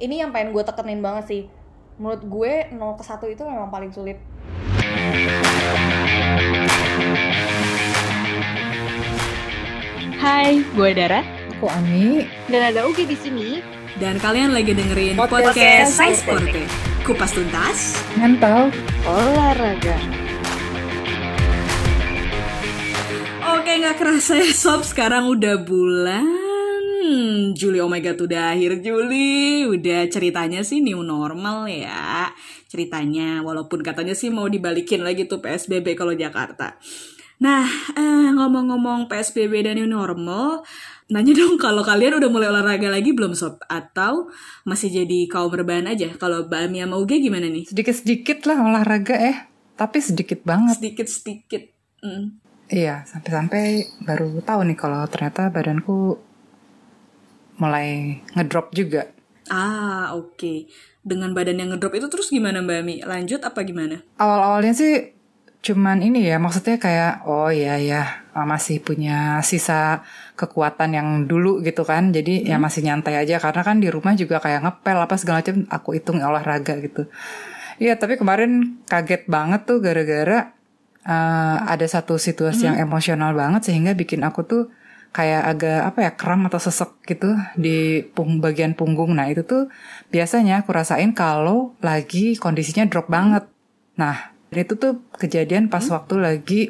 Ini yang pengen gue tekenin banget sih. Menurut gue 0 ke 1 itu memang paling sulit. Hai, gue Dara. Aku Ami. Dan ada Ugi di sini. Dan kalian lagi dengerin Podcast podcast, Science Sporty. Kupas tuntas. Mental. Olahraga. Oke, nggak kerasa ya sob. Sekarang udah bulan Juli. Oh my god, udah akhir Juli. Udah ceritanya sih new normal ya. Ceritanya, walaupun katanya sih mau dibalikin lagi tuh PSBB kalau Jakarta. Nah, eh, ngomong-ngomong PSBB dan new normal, nanya dong kalau kalian udah mulai olahraga lagi belum sob? Atau masih jadi kaum rebahan aja? Kalau Mbak Ami sama Uge gimana nih? Sedikit-sedikit lah olahraga eh. Tapi sedikit banget. Sedikit-sedikit. Mm. Iya, sampai-sampai baru tahu nih kalau ternyata badanku mulai ngedrop juga. Ah, oke. Dengan badan yang ngedrop itu terus gimana Mbak Ami? Lanjut apa gimana? Awal-awalnya sih cuman ini ya, maksudnya kayak oh iya ya masih punya sisa kekuatan yang dulu gitu kan. Jadi ya masih nyantai aja karena kan di rumah juga kayak ngepel apa segala macam aku hitung olahraga gitu. Iya, tapi kemarin kaget banget tuh gara-gara eh, ada satu situasi yang emosional banget sehingga bikin aku tuh kayak agak apa ya kram atau sesek gitu di pung bagian punggung. Nah itu tuh biasanya aku rasain kalau lagi kondisinya drop banget. Nah itu tuh kejadian pas waktu lagi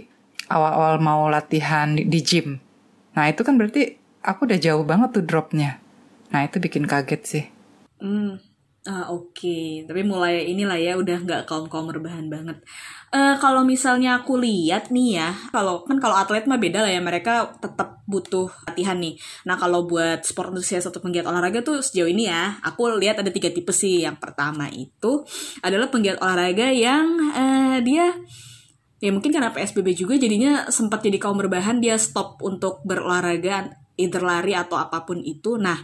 awal-awal mau latihan di, di gym. Nah itu kan berarti aku udah jauh banget tuh dropnya. Nah itu bikin kaget sih. Hmm. Ah, oke. Tapi mulai inilah ya udah nggak kaum-kaum rebahan banget. Eh kalau misalnya aku lihat nih ya, kalau kan kalau atlet mah beda lah ya, mereka tetap butuh latihan nih. Nah, kalau buat sport antusias atau penggiat olahraga tuh sejauh ini ya, aku lihat ada tiga tipe sih. Yang pertama itu adalah penggiat olahraga yang eh, dia ya mungkin karena PSBB juga jadinya sempat jadi kaum rebahan dia stop untuk berolahraga either lari atau apa pun itu. Nah,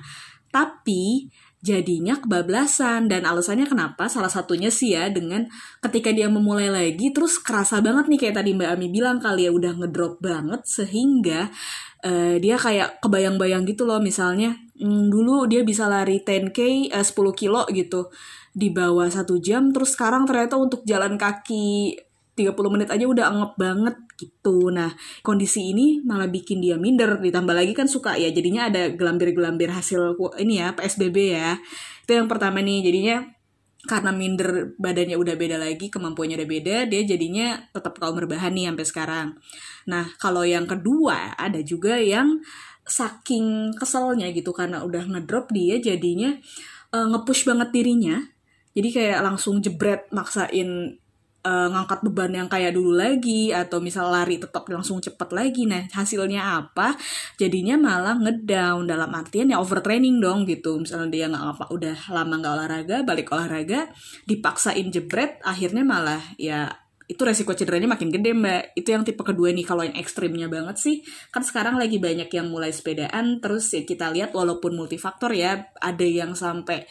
tapi jadinya kebablasan dan alasannya kenapa? Salah satunya sih ya dengan ketika dia memulai lagi terus kerasa banget nih kayak tadi Mbak Ami bilang kali ya udah ngedrop banget sehingga eh, dia kayak kebayang-bayang gitu loh misalnya hmm, dulu dia bisa lari 10k eh, 10 kilo gitu. Di bawah satu jam terus sekarang ternyata untuk jalan kaki 30 menit aja udah anggap banget gitu. Nah, kondisi ini malah bikin dia minder. Ditambah lagi kan suka ya, jadinya ada gelambir-gelambir hasil ini ya, PSBB ya. Itu yang pertama nih, jadinya karena minder badannya udah beda lagi, kemampuannya udah beda, dia jadinya tetap kaum rebahan nih sampai sekarang. Nah, kalau yang kedua, ada juga yang saking keselnya gitu, karena udah ngedrop dia jadinya eh, nge-push banget dirinya. Jadi kayak langsung jebret maksain eh, ngangkat beban yang kayak dulu lagi atau misal lari tetap langsung cepet lagi nah hasilnya apa? Jadinya malah ngedown dalam artian ya overtraining dong gitu. Misalnya dia nggak apa udah lama nggak olahraga balik olahraga dipaksain jebret akhirnya malah ya itu resiko cederanya makin gede mbak. Itu yang tipe kedua nih kalau yang ekstrimnya banget sih. Kan sekarang lagi banyak yang mulai sepedaan terus ya kita lihat walaupun multifaktor ya ada yang sampai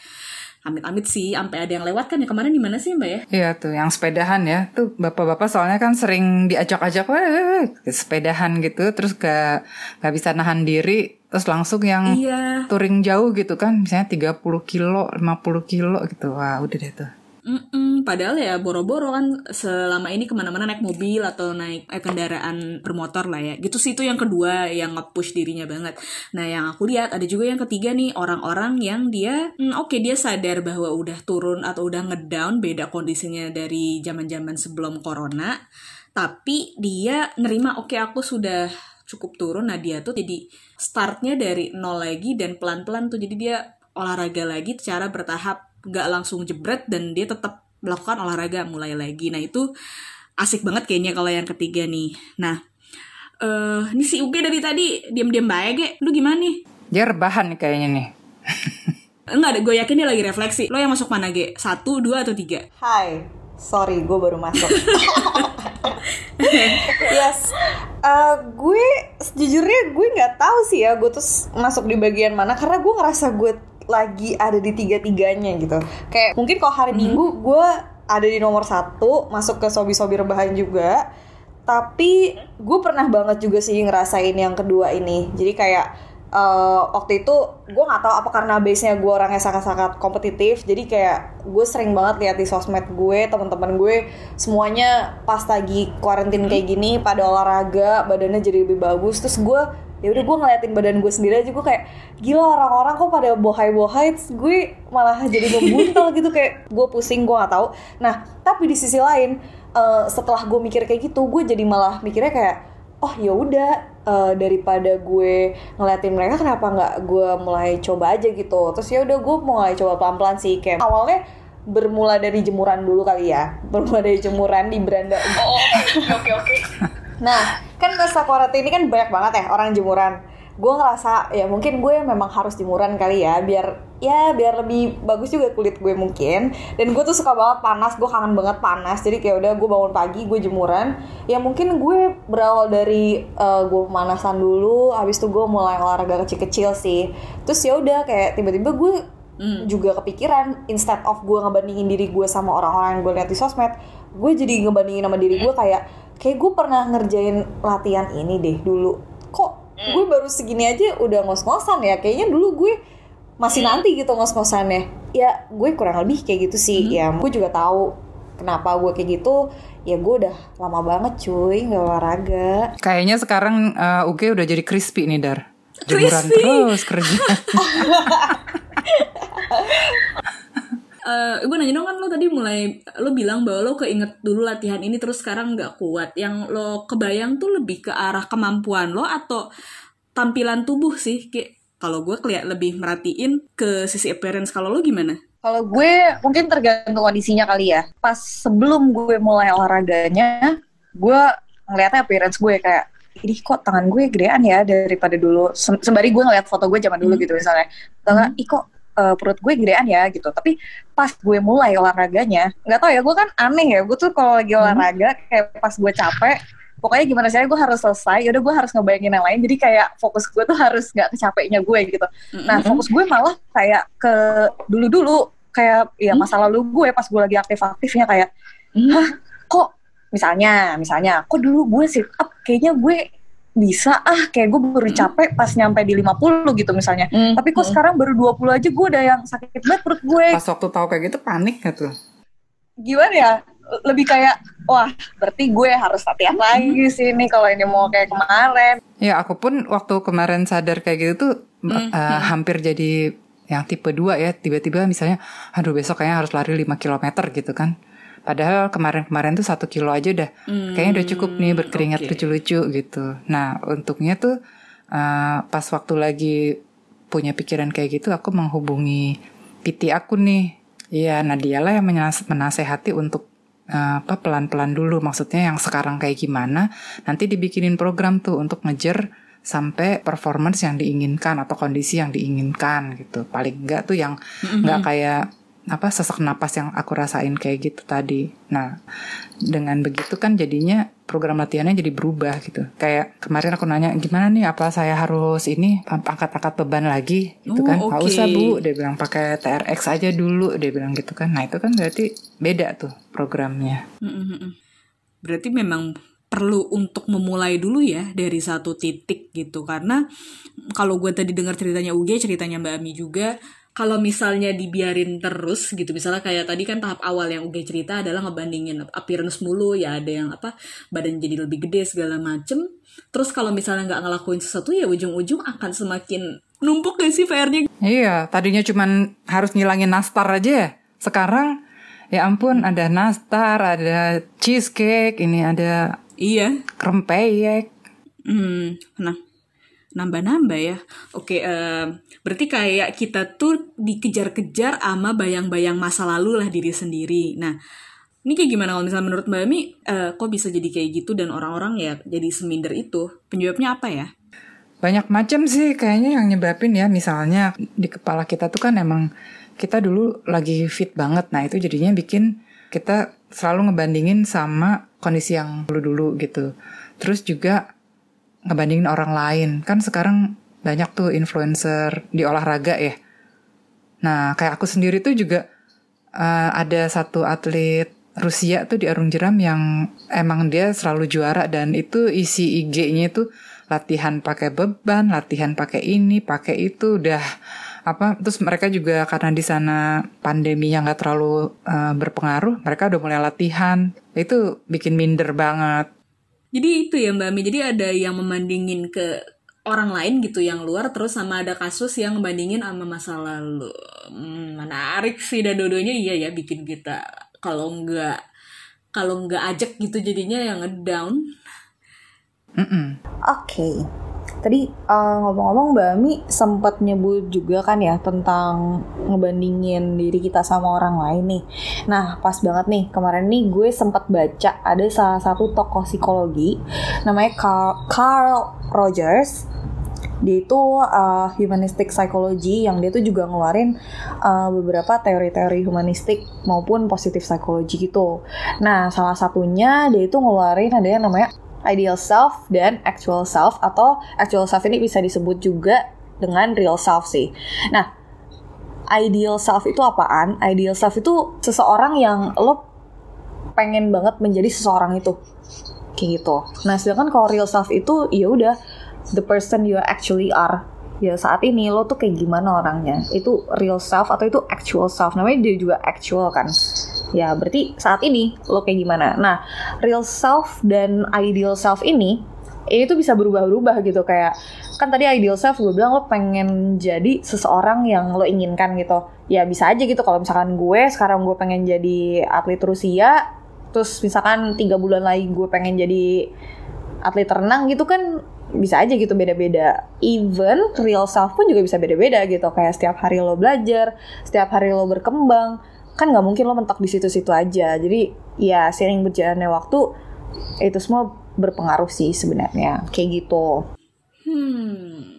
amit-amit sih sampai ada yang lewat kan ya kemarin di mana sih mbak ya? Iya tuh yang sepedahan ya. Tuh bapak-bapak soalnya kan sering diajak-ajak sepedahan gitu terus gak gak bisa nahan diri terus langsung yang iya. touring jauh gitu kan misalnya 30 kilo 50 kilo gitu. Wah udah deh tuh Mm-mm, padahal ya boro-boro kan selama ini ke mana-mana naik mobil atau naik eh, kendaraan bermotor lah ya. Gitu sih itu yang kedua yang nge-push dirinya banget. Nah yang aku lihat ada juga yang ketiga nih orang-orang yang dia hmm, oke dia sadar bahwa udah turun atau udah ngedown beda kondisinya dari zaman-zaman sebelum corona. Tapi dia nerima oke aku sudah cukup turun. Nah dia tuh jadi startnya dari nol lagi dan pelan-pelan tuh jadi dia olahraga lagi secara bertahap nggak langsung jebret dan dia tetap melakukan olahraga mulai lagi. Nah itu asik banget kayaknya kalau yang ketiga nih. Nah eh ini si Uge dari tadi diam-diam baik Ge. lu gimana nih? Dia rebahan nih kayaknya nih. Enggak gue yakin dia lagi refleksi. Lo yang masuk mana Ge? satu dua atau tiga? Hai, sorry gue baru masuk. yes, Eh, gue sejujurnya gue nggak tahu sih ya gue tuh s- masuk di bagian mana karena gue ngerasa gue lagi ada di tiga tiganya gitu. Kayak mungkin kalau hari Minggu gue ada di nomor satu masuk ke sobi-sobi rebahan juga. Tapi gue pernah banget juga sih ngerasain yang kedua ini. Jadi kayak eh, waktu itu gue nggak tahu apa karena base nya gue orangnya sangat-sangat kompetitif jadi kayak gue sering banget lihat di sosmed gue teman-teman gue semuanya pas lagi quarantine kayak gini pada olahraga badannya jadi lebih bagus terus gue ya udah gue ngeliatin badan gue sendiri aja gue kayak gila orang-orang kok pada bohai-bohai terus gue malah jadi membuntel gitu kayak gue pusing gue nggak tahu. Nah tapi di sisi lain eh, setelah gue mikir kayak gitu gue jadi malah mikirnya kayak oh ya udah eh, daripada gue ngeliatin mereka kenapa nggak gue mulai coba aja gitu? Terus ya udah gue mulai coba pelan-pelan sih kayak awalnya bermula dari jemuran dulu kali ya. Bermula dari jemuran di beranda Oke oke. Nah, kan masa quarantine ini kan banyak banget ya orang jemuran. Gue ngerasa ya mungkin gue memang harus jemuran kali ya biar ya biar lebih bagus juga kulit gue mungkin. Dan gue tuh suka banget panas, gue kangen banget panas. Jadi kayak udah gue bangun pagi gue jemuran. Ya mungkin gue berawal dari eh, gue pemanasan dulu, habis itu gue mulai olahraga kecil-kecil sih. Terus ya udah kayak tiba-tiba gue juga kepikiran instead of gue ngebandingin diri gue sama orang-orang yang gue lihat di sosmed gue jadi ngebandingin sama diri gue kayak kayak gue pernah ngerjain latihan ini deh dulu. Kok gue baru segini aja udah ngos-ngosan ya? Kayaknya dulu gue masih nanti gitu ngos-ngosannya. Ya gue kurang lebih kayak gitu sih. Ya gue juga tahu kenapa gue kayak gitu. Ya gue udah lama banget cuy nggak olahraga. Kayaknya sekarang uh, Uge udah jadi crispy nih Dar. Jemuran Crispy. terus kerja. Eh, gue nanya dong kan lo tadi mulai lo bilang bahwa lo keinget dulu latihan ini terus sekarang nggak kuat. Yang lo kebayang tuh lebih ke arah kemampuan lo atau tampilan tubuh sih? Kayak kalau gue keliat lebih merhatiin ke sisi appearance. Kalau lo gimana? Kalau gue mungkin tergantung kondisinya kali ya. Pas sebelum gue mulai olahraganya, gue ngeliatnya appearance gue kayak ini kok tangan gue gedean ya daripada dulu. Sem- Sembari gue ngeliat foto gue zaman dulu gitu misalnya. Atau ih kok eh, perut gue gedean ya gitu. Tapi pas gue mulai olahraganya, nggak tahu ya gue kan aneh ya. Gue tuh kalau lagi olahraga kayak pas gue capek, pokoknya gimana sih gue harus selesai. Yaudah gue harus ngebayangin yang lain. Jadi kayak fokus gue tuh harus nggak kecapeknya gue gitu. Nah fokus gue malah kayak ke dulu-dulu kayak ya masa lalu gue pas gue lagi aktif-aktifnya kayak hah kok misalnya misalnya kok dulu gue sit up kayaknya gue bisa ah kayak gue baru capek pas nyampe di 50 gitu misalnya. Tapi kok sekarang baru 20 aja gue udah yang sakit banget perut gue Pas waktu tahu kayak gitu panik gitu. gimana ya? Lebih kayak wah berarti gue harus latihan lagi sih nih kalau ini mau kayak kemarin. Ya aku pun waktu kemarin sadar kayak gitu tuh uh, hampir jadi yang tipe 2 ya. Tiba-tiba misalnya aduh besok kayaknya harus lari 5 km gitu kan. Padahal kemarin-kemarin tuh satu kilo aja udah kayaknya udah cukup nih berkeringat oke. lucu-lucu gitu. Nah untungnya tuh uh, pas waktu lagi punya pikiran kayak gitu aku menghubungi PT aku nih. Iya, nah dialah yang menas- menasehati untuk uh, apa pelan-pelan dulu. Maksudnya yang sekarang kayak gimana, nanti dibikinin program tuh untuk ngejar sampai performance yang diinginkan atau kondisi yang diinginkan gitu. Paling enggak tuh yang nggak kayak apa sesak napas yang aku rasain kayak gitu tadi. Nah, dengan begitu kan jadinya program latihannya jadi berubah gitu. Kayak kemarin aku nanya gimana nih apa saya harus ini angkat-angkat beban lagi gitu Oh, kan? Nggak oke. usah Bu, dia bilang pakai TRX aja dulu, dia bilang gitu kan. Nah, itu kan berarti beda tuh programnya. Berarti memang perlu untuk memulai dulu ya dari satu titik gitu karena kalau gue tadi dengar ceritanya Uge ceritanya Mbak Ami juga kalau misalnya dibiarin terus gitu misalnya kayak tadi kan tahap awal yang Uge cerita adalah ngebandingin appearance mulu ya ada yang apa badan jadi lebih gede segala macem terus kalau misalnya nggak ngelakuin sesuatu ya ujung-ujung akan semakin numpuk gak sih PR-nya Iya, tadinya cuman harus ngilangin nastar aja ya. Sekarang ya ampun ada nastar, ada cheesecake, ini ada iya krempeyek. Hmm, nah, nambah-nambah ya. Oke, eh, berarti kayak kita tuh dikejar-kejar sama bayang-bayang masa lalu lah diri sendiri. Nah, ini kayak gimana kalau misalnya menurut Mbak Mi, eh, kok bisa jadi kayak gitu dan orang-orang ya jadi seminder itu? Penyebabnya apa ya? Banyak macam sih kayaknya yang nyebabin ya. Misalnya di kepala kita tuh kan emang kita dulu lagi fit banget. Nah itu jadinya bikin kita selalu ngebandingin sama kondisi yang dulu-dulu gitu. Terus juga ngebandingin orang lain. Kan sekarang banyak tuh influencer di olahraga ya. Nah kayak aku sendiri tuh juga eh, ada satu atlet Rusia tuh di Arung Jeram yang emang dia selalu juara dan itu isi IG-nya itu latihan pakai beban, latihan pakai ini, pakai itu udah apa terus mereka juga karena di sana pandemi yang nggak terlalu uh, berpengaruh mereka udah mulai latihan itu bikin minder banget jadi itu ya mbak Mi jadi ada yang membandingin ke orang lain gitu yang luar terus sama ada kasus yang membandingin sama masa lalu hmm, menarik sih dan dua-duanya iya ya bikin kita kalau nggak kalau nggak ajak gitu jadinya yang ngedown mm -mm. oke okay. Tadi uh, ngomong-ngomong Mbak Ami sempat nyebut juga kan ya tentang ngebandingin diri kita sama orang lain nih. Nah pas banget nih kemarin nih gue sempat baca ada salah satu tokoh psikologi namanya Carl, Carl Rogers dia itu uh, humanistic psychology yang dia tuh juga ngeluarin uh, beberapa teori-teori humanistik maupun positif psychology gitu. Nah, salah satunya dia itu ngeluarin ada yang namanya ideal self dan actual self atau actual self ini bisa disebut juga dengan real self sih. Nah, ideal self itu apaan? Ideal self itu seseorang yang lo pengen banget menjadi seseorang itu. Kayak gitu. Nah, sedangkan kalau real self itu ya udah the person you actually are. Ya saat ini lo tuh kayak gimana orangnya. Itu real self atau itu actual self. Namanya dia juga actual kan ya berarti saat ini lo kayak gimana? Nah real self dan ideal self ini ini tuh bisa berubah-ubah gitu. Kayak kan tadi ideal self gue bilang lo pengen jadi seseorang yang lo inginkan gitu. Ya bisa aja gitu. Kalau misalkan gue sekarang gue pengen jadi atlet Rusia terus misalkan tiga bulan lagi gue pengen jadi atlet renang gitu kan bisa aja gitu beda-beda. Even real self pun juga bisa beda-beda gitu. Kayak setiap hari lo belajar setiap hari lo berkembang kan nggak mungkin lo mentok di situ-situ aja. Jadi ya sering berjalannya waktu itu semua berpengaruh sih sebenarnya. Kayak gitu. Hmm.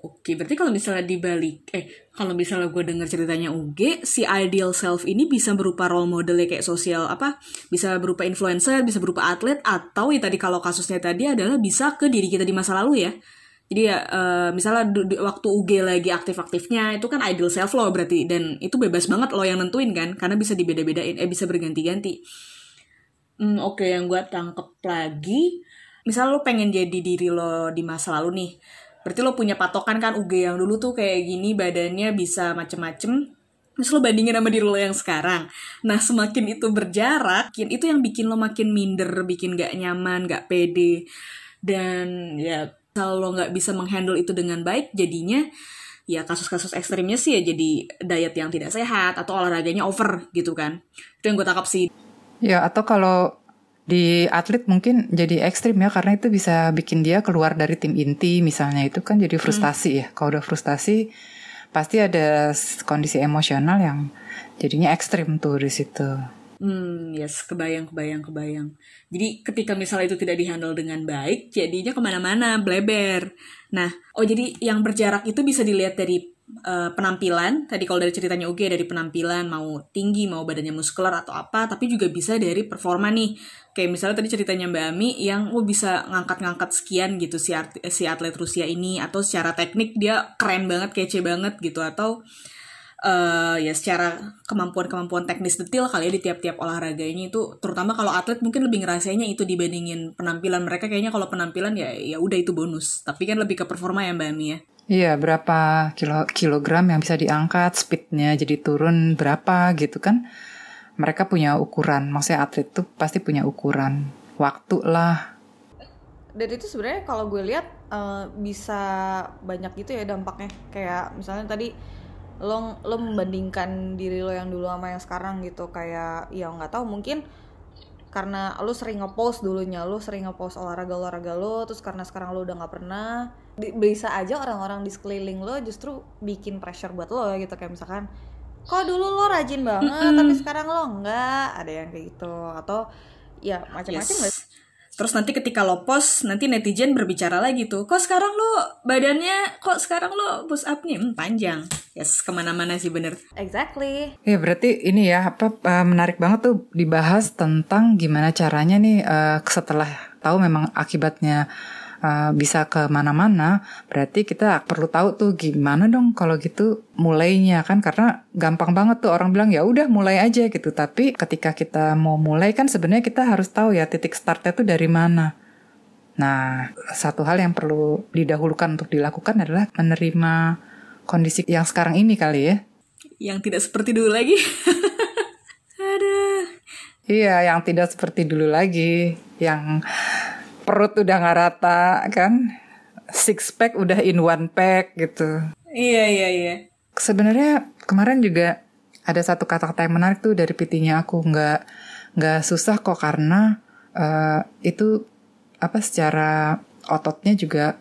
Oke, berarti kalau misalnya dibalik, eh, kalau misalnya gue dengar ceritanya UG, si ideal self ini bisa berupa role model kayak sosial apa, bisa berupa influencer, bisa berupa atlet, atau ya tadi kalau kasusnya tadi adalah bisa ke diri kita di masa lalu ya. Jadi ya uh, misalnya waktu UG lagi aktif-aktifnya itu kan ideal self lo berarti dan itu bebas banget lo yang nentuin kan karena bisa dibeda-bedain eh bisa berganti-ganti. Hmm, oke okay, yang gue tangkep lagi misalnya lo pengen jadi diri lo di masa lalu nih. Berarti lo punya patokan kan UG yang dulu tuh kayak gini badannya bisa macem-macem Terus lo bandingin sama diri lo yang sekarang. Nah, semakin itu berjarak, itu yang bikin lo makin minder, bikin gak nyaman, gak pede. Dan ya kalau lo nggak bisa menghandle itu dengan baik jadinya ya kasus-kasus ekstrimnya sih ya jadi diet yang tidak sehat atau olahraganya over gitu kan. Itu yang gue tangkap sih. Ya atau kalau di atlet mungkin jadi ekstrim ya karena itu bisa bikin dia keluar dari tim inti misalnya. Itu kan jadi frustasi hmm. ya. Kalau udah frustasi pasti ada kondisi emosional yang jadinya ekstrim tuh di situ Hmm, yes, kebayang, kebayang, kebayang. Jadi ketika misalnya itu tidak dihandle dengan baik, jadinya ke mana-mana, bleber. Nah, oh jadi yang berjarak itu bisa dilihat dari uh, penampilan. Tadi kalau dari ceritanya okay, dari penampilan, mau tinggi, mau badannya muskular atau apa, tapi juga bisa dari performa nih. Kayak misalnya tadi ceritanya Mbak Ami yang oh bisa ngangkat-ngangkat sekian gitu si, si atlet Rusia ini, atau secara teknik dia keren banget, kece banget gitu, atau uh, ya secara kemampuan-kemampuan teknis detail kali ya di tiap-tiap olahraganya itu terutama kalau atlet mungkin lebih ngerasainnya itu dibandingin penampilan mereka kayaknya kalau penampilan ya ya udah itu bonus tapi kan lebih ke performa ya Mbak Ami ya Iya, berapa kilo kilogram yang bisa diangkat, speednya jadi turun berapa gitu kan? Mereka punya ukuran, maksudnya atlet tuh pasti punya ukuran, waktu lah. Dan itu sebenarnya kalau gue lihat uh, bisa banyak gitu ya dampaknya. Kayak misalnya tadi lo lo membandingkan diri lo yang dulu sama yang sekarang gitu kayak ya nggak tahu mungkin karena lo sering ngepost dulunya lo sering ngepost olahraga olahraga lo terus karena sekarang lo udah nggak pernah bisa aja orang-orang di sekeliling lo justru bikin pressure buat lo gitu kayak misalkan kok dulu lo rajin banget mm -hmm. tapi sekarang lo enggak ada yang kayak gitu atau ya macam-macam yes. Terus nanti ketika lo post, nanti netizen berbicara lagi tuh, kok sekarang lo badannya, kok sekarang lo push up-nya hmm, panjang. Yes, ke mana-mana sih bener. Exactly. Ya berarti ini ya, apa uh, menarik banget tuh dibahas tentang gimana caranya nih uh, setelah tahu memang akibatnya uh, bisa ke mana-mana, berarti kita perlu tahu tuh gimana dong kalau gitu mulainya kan karena gampang banget tuh orang bilang ya udah mulai aja gitu. Tapi ketika kita mau mulai kan sebenarnya kita harus tahu ya titik startnya tuh dari mana. Nah, satu hal yang perlu didahulukan untuk dilakukan adalah menerima kondisi yang sekarang ini kali ya. Yang tidak seperti dulu lagi. Aduh. Iya, yang tidak seperti dulu lagi, yang perut udah nggak rata kan, six pack udah in one pack gitu. Iya, iya, iya. Sebenarnya kemarin juga ada satu kata-kata yang menarik tuh dari pitinya aku nggak nggak susah kok karena eh, itu apa secara ototnya juga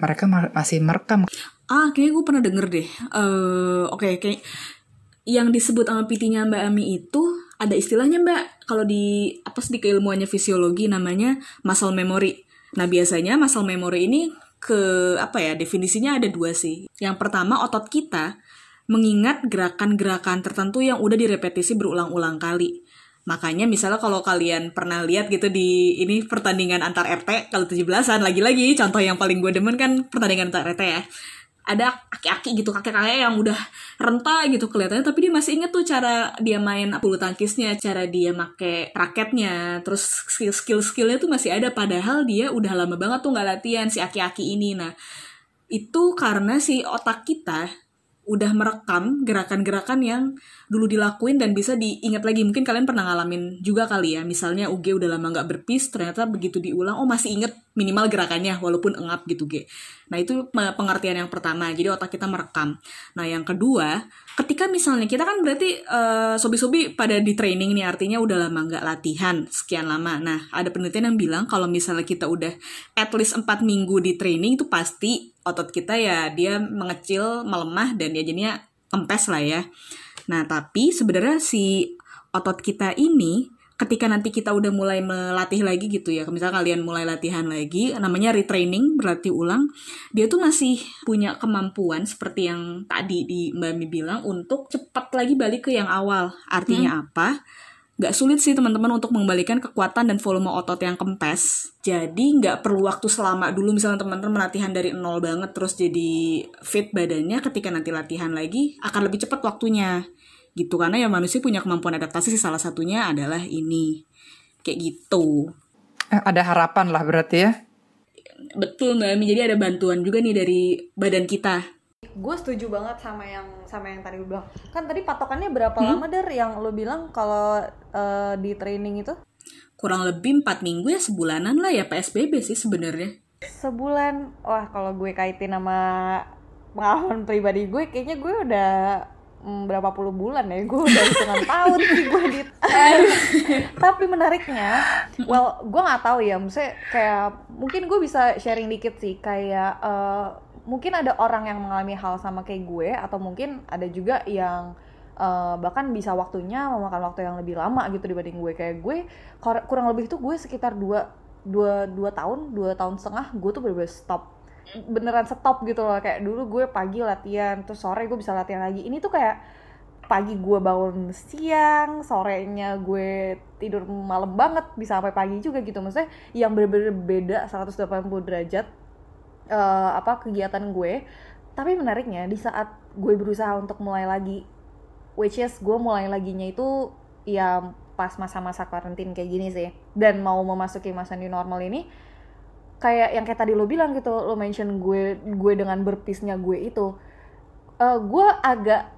mereka ma- masih merekam Ah, kayaknya gue pernah denger deh. Eh, Oke, kayak yang disebut sama PT-nya Mbak Ami itu ada istilahnya Mbak. Kalau di apa sih di keilmuannya fisiologi namanya muscle memory. Nah biasanya muscle memory ini ke apa ya definisinya ada dua sih. Yang pertama otot kita mengingat gerakan-gerakan tertentu yang udah direpetisi berulang-ulang kali. Makanya misalnya kalau kalian pernah lihat gitu di ini pertandingan antar RT kalau 17-an lagi-lagi contoh yang paling gue demen kan pertandingan antar RT ya. Ada aki-aki gitu kakek-kakek yang udah renta gitu kelihatannya tapi dia masih inget tuh cara dia main bulu tangkisnya, cara dia make raketnya, terus skill-skill skillnya tuh masih ada padahal dia udah lama banget tuh nggak latihan si aki-aki ini. Nah, itu karena si otak kita udah merekam gerakan-gerakan yang dulu dilakuin dan bisa diingat lagi. Mungkin kalian pernah ngalamin juga kali ya. Misalnya UG udah lama nggak berpis, ternyata begitu diulang, oh masih inget minimal gerakannya walaupun engap gitu G. Nah itu pe- pengertian yang pertama. Jadi otak kita merekam. Nah yang kedua, ketika misalnya kita kan berarti eh, sobi-sobi pada di training nih artinya udah lama nggak latihan sekian lama. Nah ada penelitian yang bilang kalau misalnya kita udah at least 4 minggu di training itu pasti otot kita ya dia mengecil, melemah dan ya jadinya kempes lah ya. Nah, tapi sebenarnya si otot kita ini ketika nanti kita udah mulai melatih lagi gitu ya, misalnya kalian mulai latihan lagi, namanya retraining, berlatih ulang, dia tuh masih punya kemampuan seperti yang tadi di Mbak Mi bilang untuk cepat lagi balik ke yang awal. Artinya apa? Gak sulit sih teman-teman untuk mengembalikan kekuatan dan volume otot yang kempes. Jadi nggak perlu waktu selama dulu misalnya teman-teman latihan dari nol banget terus jadi fit badannya ketika nanti latihan lagi akan lebih cepat waktunya. Gitu karena ya manusia punya kemampuan adaptasi sih salah satunya adalah ini. Kayak gitu. Eh, ada harapan lah berarti ya. Betul Mbak Ami, jadi ada bantuan juga nih dari badan kita. Gue setuju banget sama yang sama yang tadi lu bilang. Kan tadi patokannya berapa lama der yang lu bilang kalau eh, di training itu? Kurang lebih 4 minggu ya sebulanan lah ya PSBB sih sebenarnya. sebulan. Wah kalau gue kaitin sama pengalaman pribadi gue kayaknya gue udah mm, berapa puluh bulan ya gue udah hitungan tahun sih gue di tapi menariknya well gue nggak tahu ya maksudnya kayak mungkin gue bisa sharing dikit sih kayak eh, mungkin ada orang yang mengalami hal sama kayak gue atau mungkin ada juga yang eh, bahkan bisa waktunya memakan waktu yang lebih lama gitu dibanding gue. Kayak gue kurang lebih tuh gue sekitar dua dua dua tahun dua tahun setengah gue tuh bener-bener stop. Beneran stop gitu loh. Kayak dulu gue pagi latihan terus sore gue bisa latihan lagi. Ini tuh kayak pagi gue bangun siang sorenya gue tidur malam banget bisa sampai pagi juga gitu. Maksudnya yang bener-bener beda 180 derajat eh, apa kegiatan gue. Tapi menariknya di saat gue berusaha untuk mulai lagi which is gue mulai laginya itu ya pas masa-masa karantin kayak gini sih. Dan mau memasuki masa new normal ini kayak yang kayak tadi lo bilang gitu lo mention gue gue dengan berpisnya gue itu Eh, gue agak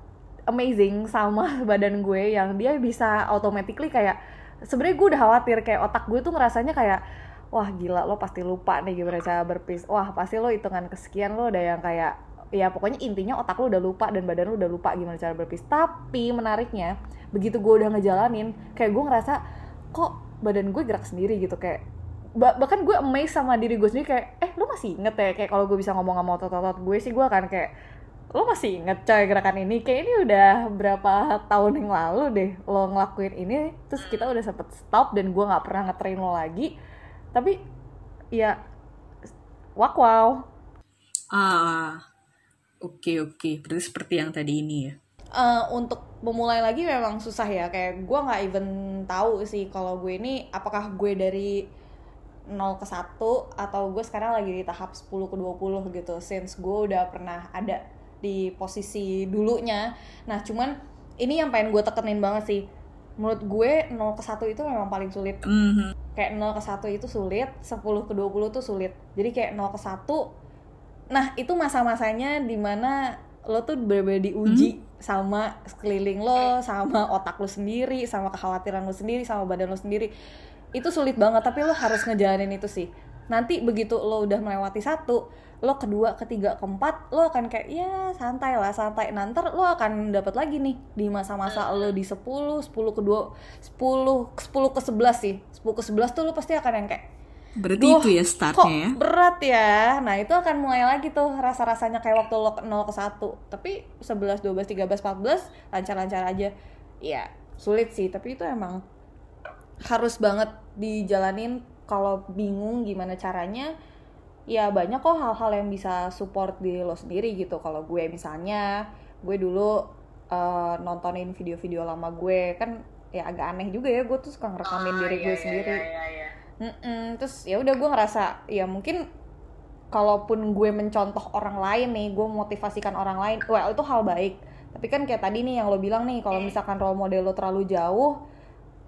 amazing sama badan gue yang dia bisa automatically kayak sebenarnya gue udah khawatir kayak otak gue tuh ngerasanya kayak wah gila lo pasti lupa nih gimana cara berpis. Wah pasti lo hitungan kesekian lo udah yang kayak ya pokoknya intinya otak lo udah lupa dan badan lo udah lupa gimana cara berpis. Tapi menariknya begitu gue udah ngejalanin kayak gue ngerasa kok badan gue gerak sendiri? Gitu kayak ba- bahkan gue amazed sama diri gue sendiri kayak eh lo masih inget ya kayak kalau gue bisa ngomong sama otot-otot gue sih? Gue akan kayak lo masih inget coy gerakan ini? Kayak ini udah berapa tahun yang lalu deh lo ngelakuin ini terus kita udah sempet stop dan gue nggak pernah ngetrain lo lagi tapi ya wak wow Ah, oke oke. Berarti seperti yang tadi ini ya. Eh, untuk memulai lagi memang susah ya kayak gue nggak even tahu sih kalau gue ini apakah gue dari 0 ke 1 atau gue sekarang lagi di tahap 10 ke 20 gitu since gue udah pernah ada di posisi dulunya nah cuman ini yang pengen gue tekenin banget sih menurut gue 0 ke 1 itu memang paling sulit Mhm. Kayak 0 ke 1 itu sulit 10 ke 20 tuh sulit. Jadi kayak 0 ke 1 nah itu masa-masanya di mana lo tuh bener-bener diuji sama sekeliling lo sama otak lo sendiri sama kekhawatiran lo sendiri sama badan lo sendiri. Itu sulit banget tapi lo harus ngejalanin itu sih nanti begitu lo udah melewati satu lo kedua ketiga keempat lo akan kayak ya santai lah santai. Nanti lo akan dapat lagi nih di masa-masa lo di 10 10 ke 2 10 10 ke 11 sih. 10 ke 11 tuh lo pasti akan yang kayak Berarti Duh, itu ya kok startnya ya. berat ya? Nah itu akan mulai lagi tuh rasa-rasanya kayak waktu lo ke 0 ke 1 tapi 11 12 13 14 lancar-lancar aja. Ya sulit sih. Tapi itu emang harus banget dijalanin kalau bingung gimana caranya ya banyak kok hal-hal yang bisa support di lo sendiri gitu. Kalau gue misalnya gue dulu eh, nontonin video-video lama gue kan ya agak aneh juga ya gue tuh suka ngerekamin diri gue sendiri. Mm-mm, terus ya udah gue ngerasa ya mungkin kalaupun gue mencontoh orang lain nih gue motivasikan orang lain well itu hal baik. Tapi kan kayak tadi nih yang lo bilang nih kalau misalkan role model lo terlalu jauh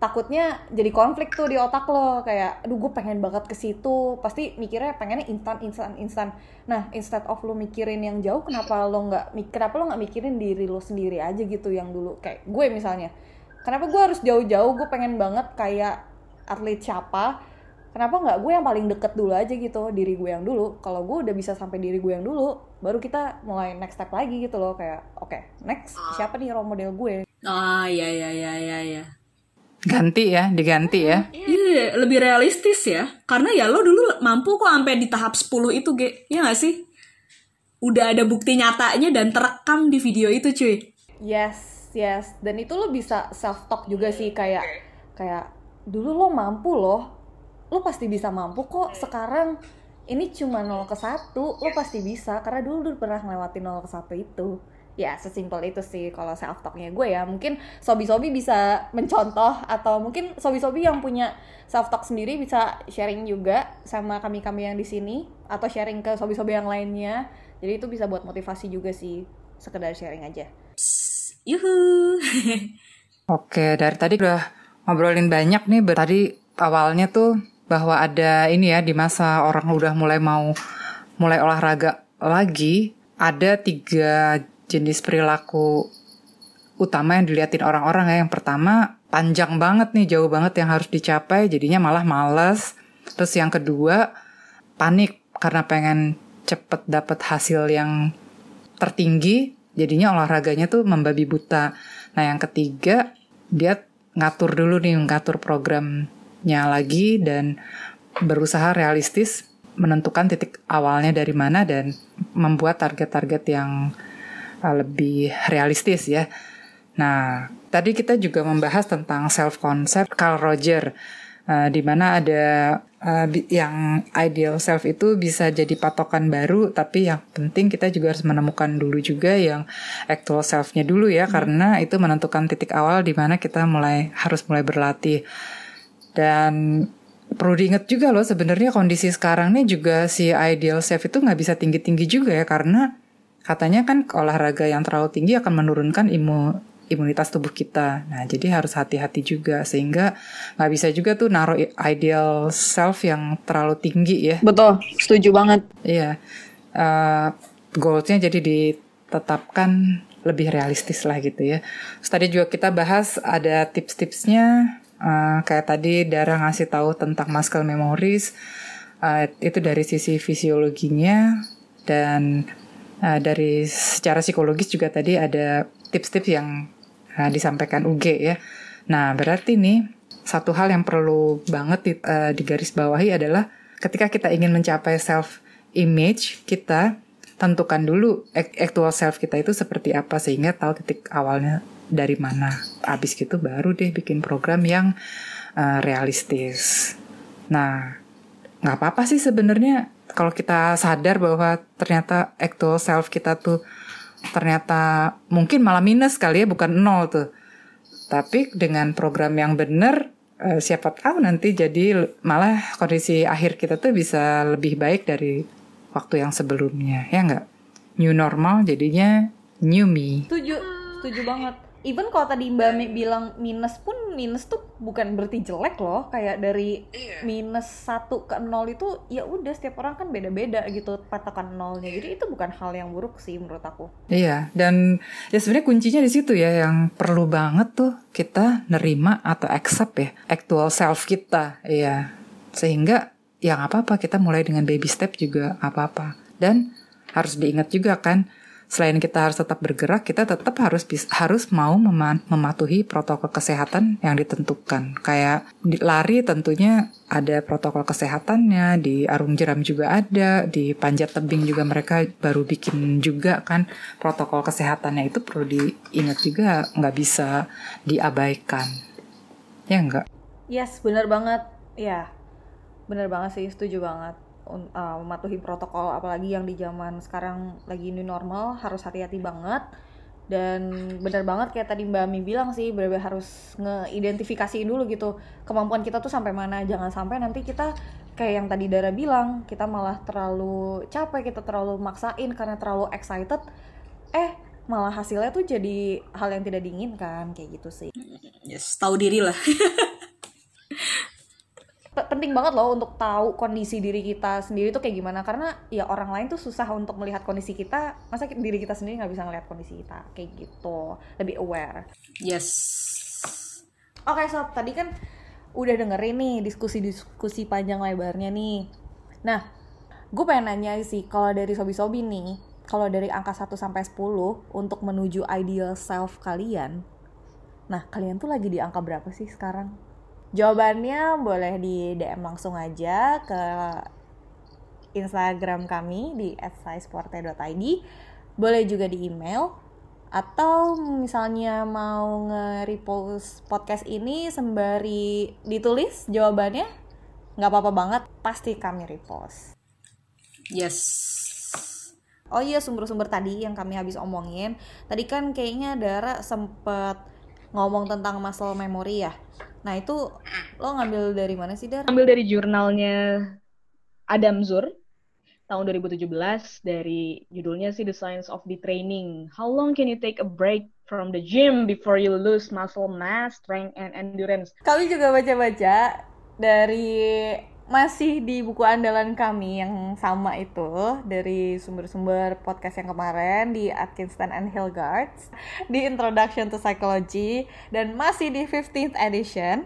takutnya jadi konflik tuh di otak lo kayak aduh gue pengen banget ke situ. Pasti mikirnya pengennya instan instan instan. Nah instead of lo mikirin yang jauh kenapa lo nggak kenapa lo nggak mikirin diri lo sendiri aja gitu yang dulu? Kayak gue misalnya kenapa gue harus jauh-jauh? Gue pengen banget kayak atlet siapa? Kenapa nggak gue yang paling deket dulu aja gitu diri gue yang dulu? Kalau gue udah bisa sampai diri gue yang dulu baru kita mulai next step lagi gitu loh kayak oke next siapa nih role model gue? Ah, iya iya iya iya iya. Ganti ya, diganti ya. Iya, lebih realistis ya. Karena ya lo dulu mampu kok sampai di tahap 10 itu, Ge. Ya gak sih? Udah ada bukti nyatanya dan terekam di video itu, cuy. Yes, yes. Dan itu lo bisa self talk juga sih kayak kayak dulu lo mampu loh. Lo pasti bisa mampu kok. Sekarang ini cuma 0 ke 1, lo pasti bisa karena dulu lo pernah ngelewatin 0 ke 1 itu. Ya, sesimpel itu sih kalau self talknya gue ya. Mungkin sobi-sobi bisa mencontoh atau mungkin sobi-sobi yang punya self talk sendiri bisa sharing juga sama kami-kami yang di sini atau sharing ke sobi-sobi yang lainnya. Jadi itu bisa buat motivasi juga sih. Sekedar sharing aja. Yuhu. Oke, dari tadi udah ngobrolin banyak nih. Tadi awalnya tuh bahwa ada ini ya di masa orang udah mulai mau mulai olahraga lagi, ada tiga jenis perilaku utama yang diliatin orang-orang ya. Yang pertama panjang banget nih, jauh banget yang harus dicapai, jadinya malah males. Terus yang kedua panik karena pengen cepet dapet hasil yang tertinggi, jadinya olahraganya tuh membabi buta. Nah yang ketiga dia ngatur dulu nih, ngatur programnya lagi dan berusaha realistis menentukan titik awalnya dari mana dan membuat target-target yang lebih realistis ya. Nah, tadi kita juga membahas tentang self concept Carl Roger uh, di mana ada uh, yang ideal self itu bisa jadi patokan baru tapi yang penting kita juga harus menemukan dulu juga yang actual self-nya dulu ya karena itu menentukan titik awal di mana kita mulai harus mulai berlatih. Dan perlu diingat juga loh sebenarnya kondisi sekarang nih juga si ideal self itu nggak bisa tinggi-tinggi juga ya karena katanya kan olahraga yang terlalu tinggi akan menurunkan imu, imunitas tubuh kita. Nah jadi harus hati-hati juga sehingga nggak bisa juga tuh naruh ideal self yang terlalu tinggi ya. Betul, setuju banget. Iya, Eh, goalsnya jadi ditetapkan lebih realistis lah gitu ya. Terus tadi juga kita bahas ada tips-tipsnya, eh, kayak tadi Dara ngasih tahu tentang muscle memories, eh, itu dari sisi fisiologinya dan eh, dari secara psikologis juga tadi ada tips-tips yang eh, disampaikan UG ya. Nah berarti nih satu hal yang perlu banget di, eh, digarisbawahi adalah ketika kita ingin mencapai self image kita tentukan dulu act- actual self kita itu seperti apa sehingga tahu titik awalnya dari mana. Abis gitu baru deh bikin program yang eh, realistis. Nah, nggak apa-apa sih sebenarnya kalau kita sadar bahwa ternyata actual self kita tuh ternyata mungkin malah minus kali ya bukan nol tuh. Tapi dengan program yang benar eh, siapa tahu nanti jadi malah kondisi akhir kita tuh bisa lebih baik dari waktu yang sebelumnya ya nggak? New normal jadinya new me. Setuju, setuju banget. Even kalau tadi Mbak Mi bilang minus pun minus tuh bukan berarti jelek loh kayak dari minus satu ke nol itu ya udah setiap orang kan beda-beda gitu patokan nolnya jadi itu bukan hal yang buruk sih menurut aku Iya, dan ya sebenarnya kuncinya di situ ya yang perlu banget tuh kita nerima atau accept ya actual self kita, iya. Sehingga ya nggak apa-apa kita mulai dengan baby step juga nggak apa-apa. Dan harus diingat juga kan selain kita harus tetap bergerak, kita tetap harus harus mau mema- mematuhi protokol kesehatan yang ditentukan. Kayak lari tentunya ada protokol kesehatannya, di arung jeram juga ada, di panjat tebing juga mereka baru bikin juga kan protokol kesehatannya itu perlu diingat juga, nggak bisa diabaikan. Ya enggak? yes bener banget ya bener banget sih setuju banget uh, mematuhi protokol apalagi yang di zaman sekarang lagi new normal harus hati-hati banget. Dan bener banget kayak tadi Mbak Mi bilang sih bener-bener harus ngeidentifikasiin dulu gitu kemampuan kita tuh sampai mana. Jangan sampai nanti kita kayak yang tadi Dara bilang kita malah terlalu capek kita terlalu maksain karena terlalu excited. Eh malah hasilnya tuh jadi hal yang tidak diinginkan kayak gitu sih. Yes, tahu diri lah. Penting banget loh untuk tahu kondisi diri kita sendiri tuh kayak gimana. Karena ya orang lain tuh susah untuk melihat kondisi kita. Masa diri kita sendiri nggak bisa ngelihat kondisi kita? Kayak gitu. Lebih aware. Yes. oke sob tadi kan udah dengerin nih diskusi-diskusi panjang lebarnya nih. Nah gue pengen nanya sih kalau dari sobi-sobi nih kalau dari angka 1 sampai 10 untuk menuju ideal self kalian nah kalian tuh lagi di angka berapa sih sekarang Jawabannya boleh di DM langsung aja ke Instagram kami di @saisporte.id. Boleh juga di email. Atau misalnya mau nge-repost podcast ini sembari ditulis jawabannya nggak apa-apa banget. Pasti kami repost. Yes. Oh iya sumber-sumber tadi yang kami habis omongin. Tadi kan kayaknya Dara sempet ngomong tentang muscle memory ya Nah itu lo ngambil dari mana sih Dara? Ambil dari jurnalnya Adam Zur tahun 2017 dari judulnya sih The Science of the Training. How long can you take a break from the gym before you lose muscle mass, strength, and endurance? Kami juga baca-baca dari masih di buku andalan kami yang sama itu dari sumber-sumber podcast yang kemarin di Atkinson and Hillgards di Introduction to Psychology dan masih di 15th edition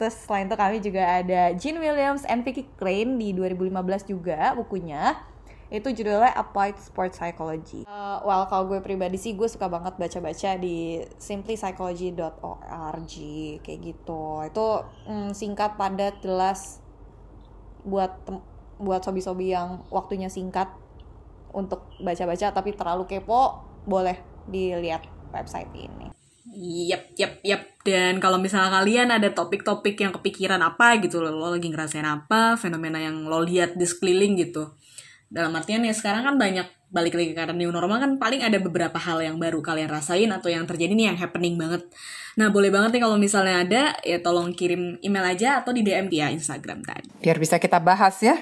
terus selain itu kami juga ada Jean Williams and Vicky Crane di 2015 juga bukunya itu judulnya Applied Sport Psychology. Uh, well kalau gue pribadi sih gue suka banget baca-baca di simplypsychology.org kayak gitu. Itu mm, singkat, padat, jelas buat buat sobi-sobi yang waktunya singkat untuk baca-baca tapi terlalu kepo boleh dilihat website ini. Yap, yap, yap. Dan kalau misalnya kalian ada topik-topik yang kepikiran apa gitu, lo, lo lagi ngerasain apa, fenomena yang lo lihat di sekeliling gitu. Dalam artian ya sekarang kan banyak balik lagi karena new normal kan paling ada beberapa hal yang baru kalian rasain atau yang terjadi nih yang happening banget. Nah boleh banget nih kalau misalnya ada ya tolong kirim email aja atau di DM dia Instagram tadi. Biar bisa kita bahas ya.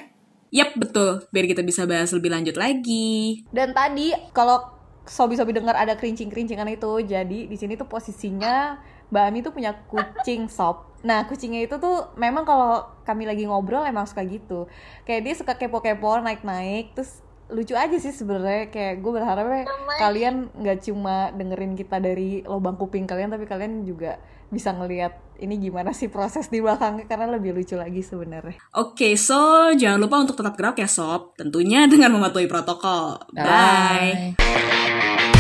Yap betul, biar kita bisa bahas lebih lanjut lagi. Dan tadi kalau sobi-sobi dengar ada kerincing-kerincingan itu, jadi di sini tuh posisinya Mbak Ami tuh punya kucing sob. Nah kucingnya itu tuh memang kalau kami lagi ngobrol emang suka gitu. Kayak dia suka kepo-kepo naik-naik, terus lucu aja sih sebenarnya kayak gue berharapnya kalian nggak cuma dengerin kita dari lubang kuping kalian tapi kalian juga bisa ngelihat ini gimana sih proses di belakangnya karena lebih lucu lagi sebenarnya. Oke, so jangan lupa untuk tetap gerak ya sob. Tentunya dengan mematuhi protokol. Bye. Bye.